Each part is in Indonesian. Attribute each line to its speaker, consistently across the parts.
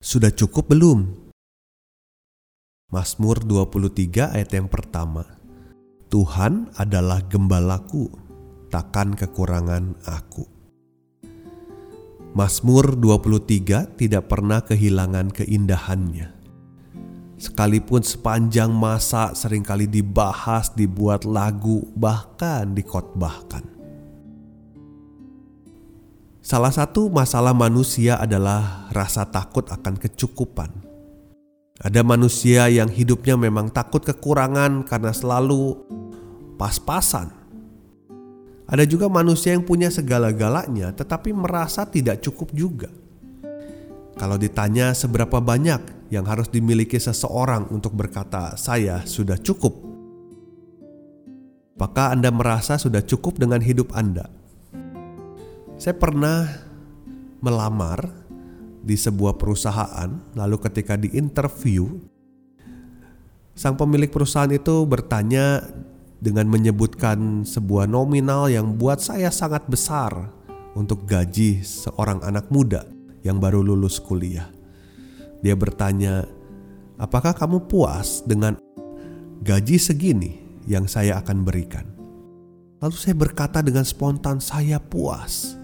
Speaker 1: Sudah cukup belum? Mazmur 23 ayat yang pertama. Tuhan adalah gembalaku, takkan kekurangan aku. Mazmur 23 tidak pernah kehilangan keindahannya. Sekalipun sepanjang masa sering kali dibahas, dibuat lagu, bahkan dikotbahkan. Salah satu masalah manusia adalah rasa takut akan kecukupan. Ada manusia yang hidupnya memang takut kekurangan karena selalu pas-pasan. Ada juga manusia yang punya segala-galanya tetapi merasa tidak cukup juga. Kalau ditanya seberapa banyak yang harus dimiliki seseorang untuk berkata, "Saya sudah cukup," apakah Anda merasa sudah cukup dengan hidup Anda? Saya pernah melamar di sebuah perusahaan, lalu ketika di interview, sang pemilik perusahaan itu bertanya dengan menyebutkan sebuah nominal yang buat saya sangat besar untuk gaji seorang anak muda yang baru lulus kuliah. Dia bertanya, "Apakah kamu puas dengan gaji segini yang saya akan berikan?" Lalu saya berkata dengan spontan, "Saya puas."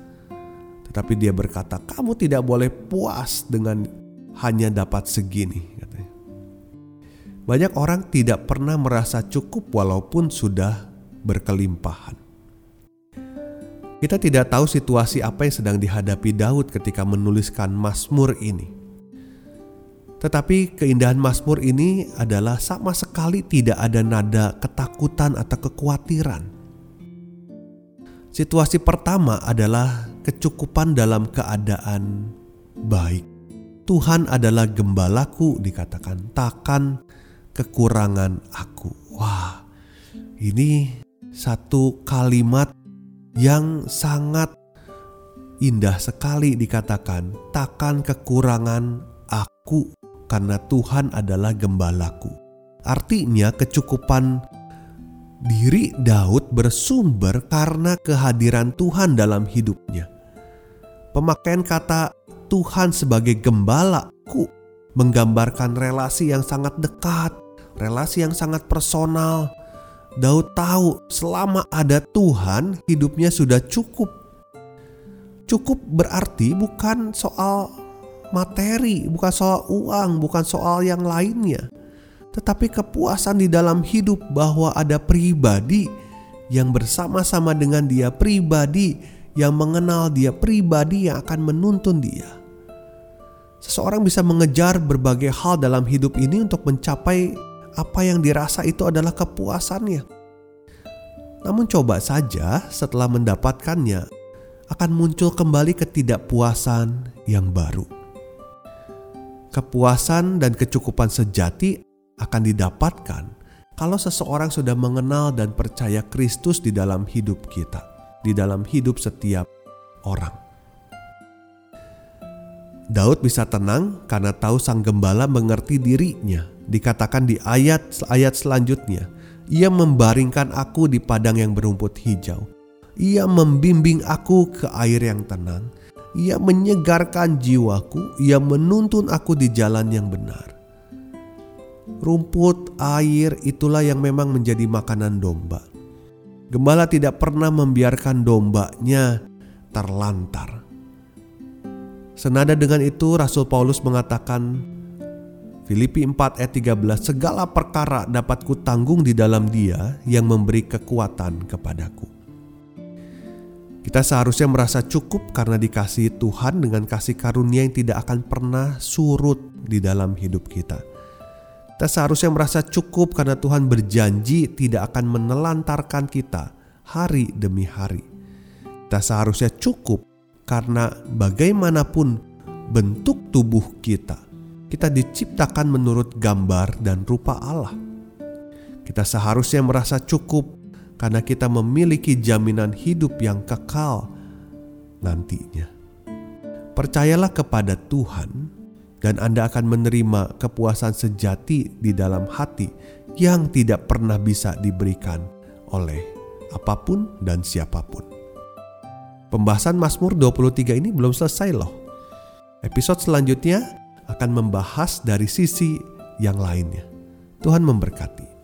Speaker 1: Tapi dia berkata, "Kamu tidak boleh puas dengan hanya dapat segini." Katanya. Banyak orang tidak pernah merasa cukup walaupun sudah berkelimpahan. Kita tidak tahu situasi apa yang sedang dihadapi Daud ketika menuliskan Mazmur ini. Tetapi keindahan Mazmur ini adalah sama sekali tidak ada nada ketakutan atau kekhawatiran Situasi pertama adalah kecukupan dalam keadaan baik. Tuhan adalah gembalaku dikatakan takkan kekurangan aku. Wah, ini satu kalimat yang sangat indah sekali dikatakan takkan kekurangan aku karena Tuhan adalah gembalaku. Artinya kecukupan diri Daud bersumber karena kehadiran Tuhan dalam hidupnya. Pemakaian kata Tuhan sebagai gembalaku menggambarkan relasi yang sangat dekat, relasi yang sangat personal. Daud tahu selama ada Tuhan, hidupnya sudah cukup. Cukup berarti bukan soal materi, bukan soal uang, bukan soal yang lainnya tetapi kepuasan di dalam hidup bahwa ada pribadi yang bersama-sama dengan dia, pribadi yang mengenal dia, pribadi yang akan menuntun dia. Seseorang bisa mengejar berbagai hal dalam hidup ini untuk mencapai apa yang dirasa itu adalah kepuasannya. Namun, coba saja setelah mendapatkannya, akan muncul kembali ketidakpuasan yang baru. Kepuasan dan kecukupan sejati akan didapatkan kalau seseorang sudah mengenal dan percaya Kristus di dalam hidup kita, di dalam hidup setiap orang. Daud bisa tenang karena tahu sang gembala mengerti dirinya. Dikatakan di ayat-ayat selanjutnya, ia membaringkan aku di padang yang berumput hijau. Ia membimbing aku ke air yang tenang. Ia menyegarkan jiwaku, ia menuntun aku di jalan yang benar rumput, air itulah yang memang menjadi makanan domba. Gembala tidak pernah membiarkan dombanya terlantar. Senada dengan itu Rasul Paulus mengatakan Filipi 4 ayat 13 segala perkara dapat kutanggung di dalam dia yang memberi kekuatan kepadaku. Kita seharusnya merasa cukup karena dikasihi Tuhan dengan kasih karunia yang tidak akan pernah surut di dalam hidup kita. Kita seharusnya merasa cukup karena Tuhan berjanji tidak akan menelantarkan kita hari demi hari. Kita seharusnya cukup karena bagaimanapun bentuk tubuh kita, kita diciptakan menurut gambar dan rupa Allah. Kita seharusnya merasa cukup karena kita memiliki jaminan hidup yang kekal nantinya. Percayalah kepada Tuhan dan Anda akan menerima kepuasan sejati di dalam hati yang tidak pernah bisa diberikan oleh apa pun dan siapa pun. Pembahasan Mazmur 23 ini belum selesai loh. Episode selanjutnya akan membahas dari sisi yang lainnya. Tuhan memberkati.